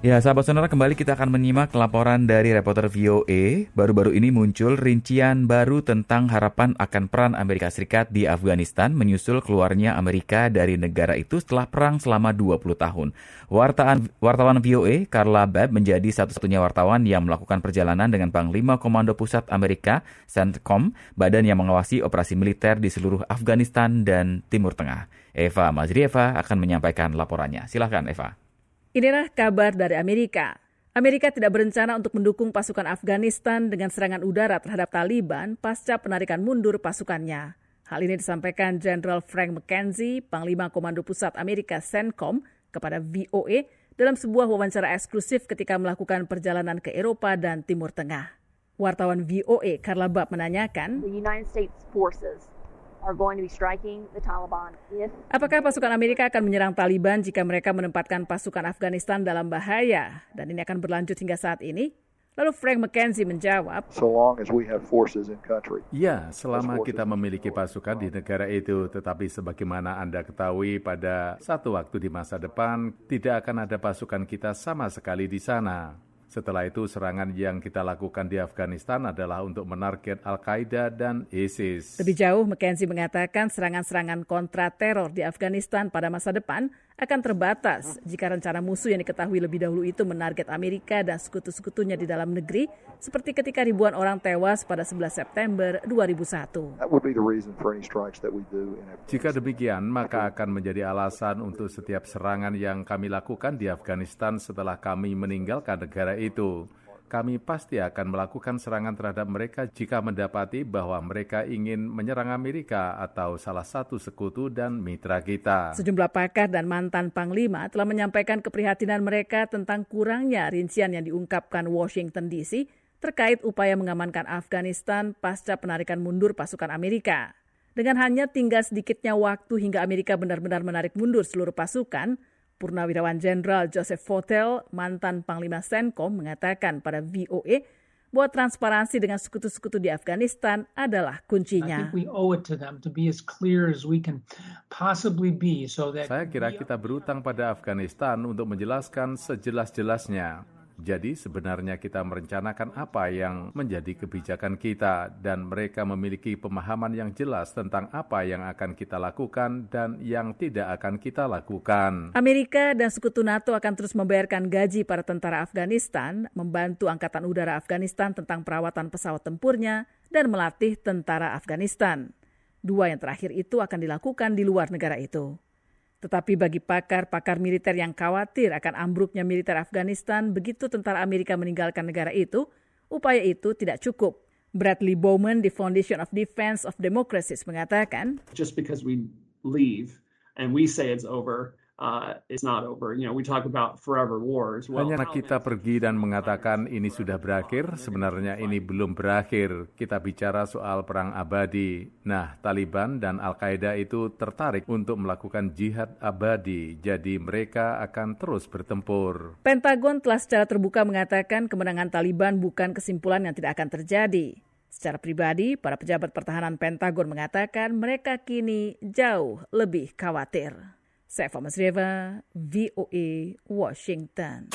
Ya, sahabat sonora kembali kita akan menyimak laporan dari reporter VOA. Baru-baru ini muncul rincian baru tentang harapan akan peran Amerika Serikat di Afghanistan menyusul keluarnya Amerika dari negara itu setelah perang selama 20 tahun. Wartawan, wartawan VOA, Carla Babb, menjadi satu-satunya wartawan yang melakukan perjalanan dengan Panglima Komando Pusat Amerika, CENTCOM, badan yang mengawasi operasi militer di seluruh Afghanistan dan Timur Tengah. Eva Mazrieva akan menyampaikan laporannya. Silahkan, Eva. Inilah kabar dari Amerika. Amerika tidak berencana untuk mendukung pasukan Afghanistan dengan serangan udara terhadap Taliban pasca penarikan mundur pasukannya. Hal ini disampaikan Jenderal Frank McKenzie, Panglima Komando Pusat Amerika CENTCOM, kepada VOA dalam sebuah wawancara eksklusif ketika melakukan perjalanan ke Eropa dan Timur Tengah. Wartawan VOA Carla Bab menanyakan, are going to be striking the Taliban if Apakah pasukan Amerika akan menyerang Taliban jika mereka menempatkan pasukan Afghanistan dalam bahaya? Dan ini akan berlanjut hingga saat ini? Lalu Frank McKenzie menjawab, so long as we have forces in country. Ya, selama kita memiliki pasukan di negara itu, tetapi sebagaimana Anda ketahui pada satu waktu di masa depan, tidak akan ada pasukan kita sama sekali di sana. Setelah itu, serangan yang kita lakukan di Afghanistan adalah untuk menarget Al-Qaeda dan ISIS. Lebih jauh, McKenzie mengatakan serangan-serangan kontra teror di Afghanistan pada masa depan akan terbatas jika rencana musuh yang diketahui lebih dahulu itu menarget Amerika dan sekutu-sekutunya di dalam negeri, seperti ketika ribuan orang tewas pada 11 September 2001. That would be the reason for any strikes that we do in Afghanistan. Jika demikian, maka akan menjadi alasan untuk setiap serangan yang kami lakukan di Afghanistan setelah kami meninggalkan negara itu. Kami pasti akan melakukan serangan terhadap mereka jika mendapati bahwa mereka ingin menyerang Amerika atau salah satu sekutu dan mitra kita. Sejumlah pakar dan mantan panglima telah menyampaikan keprihatinan mereka tentang kurangnya rincian yang diungkapkan Washington DC terkait upaya mengamankan Afghanistan pasca penarikan mundur pasukan Amerika. Dengan hanya tinggal sedikitnya waktu hingga Amerika benar-benar menarik mundur seluruh pasukan, Purnawirawan Jenderal Joseph Votel, mantan Panglima Senkom, mengatakan pada VOA bahwa transparansi dengan sekutu-sekutu di Afghanistan adalah kuncinya. Saya kira kita berutang pada Afghanistan untuk menjelaskan sejelas-jelasnya. Jadi sebenarnya kita merencanakan apa yang menjadi kebijakan kita dan mereka memiliki pemahaman yang jelas tentang apa yang akan kita lakukan dan yang tidak akan kita lakukan. Amerika dan sekutu NATO akan terus membayarkan gaji para tentara Afghanistan, membantu Angkatan Udara Afghanistan tentang perawatan pesawat tempurnya, dan melatih tentara Afghanistan. Dua yang terakhir itu akan dilakukan di luar negara itu. Tetapi bagi pakar-pakar militer yang khawatir akan ambruknya militer Afghanistan begitu tentara Amerika meninggalkan negara itu, upaya itu tidak cukup. Bradley Bowman di Foundation of Defense of Democracies mengatakan, just because we leave and we say it's over, uh, it's not over. You know, we talk about forever wars. Well, Hanya kita pergi dan mengatakan ini sudah berakhir, sebenarnya ini belum berakhir. Kita bicara soal perang abadi. Nah, Taliban dan Al-Qaeda itu tertarik untuk melakukan jihad abadi, jadi mereka akan terus bertempur. Pentagon telah secara terbuka mengatakan kemenangan Taliban bukan kesimpulan yang tidak akan terjadi. Secara pribadi, para pejabat pertahanan Pentagon mengatakan mereka kini jauh lebih khawatir. Saya Masrieva, VOA, Washington.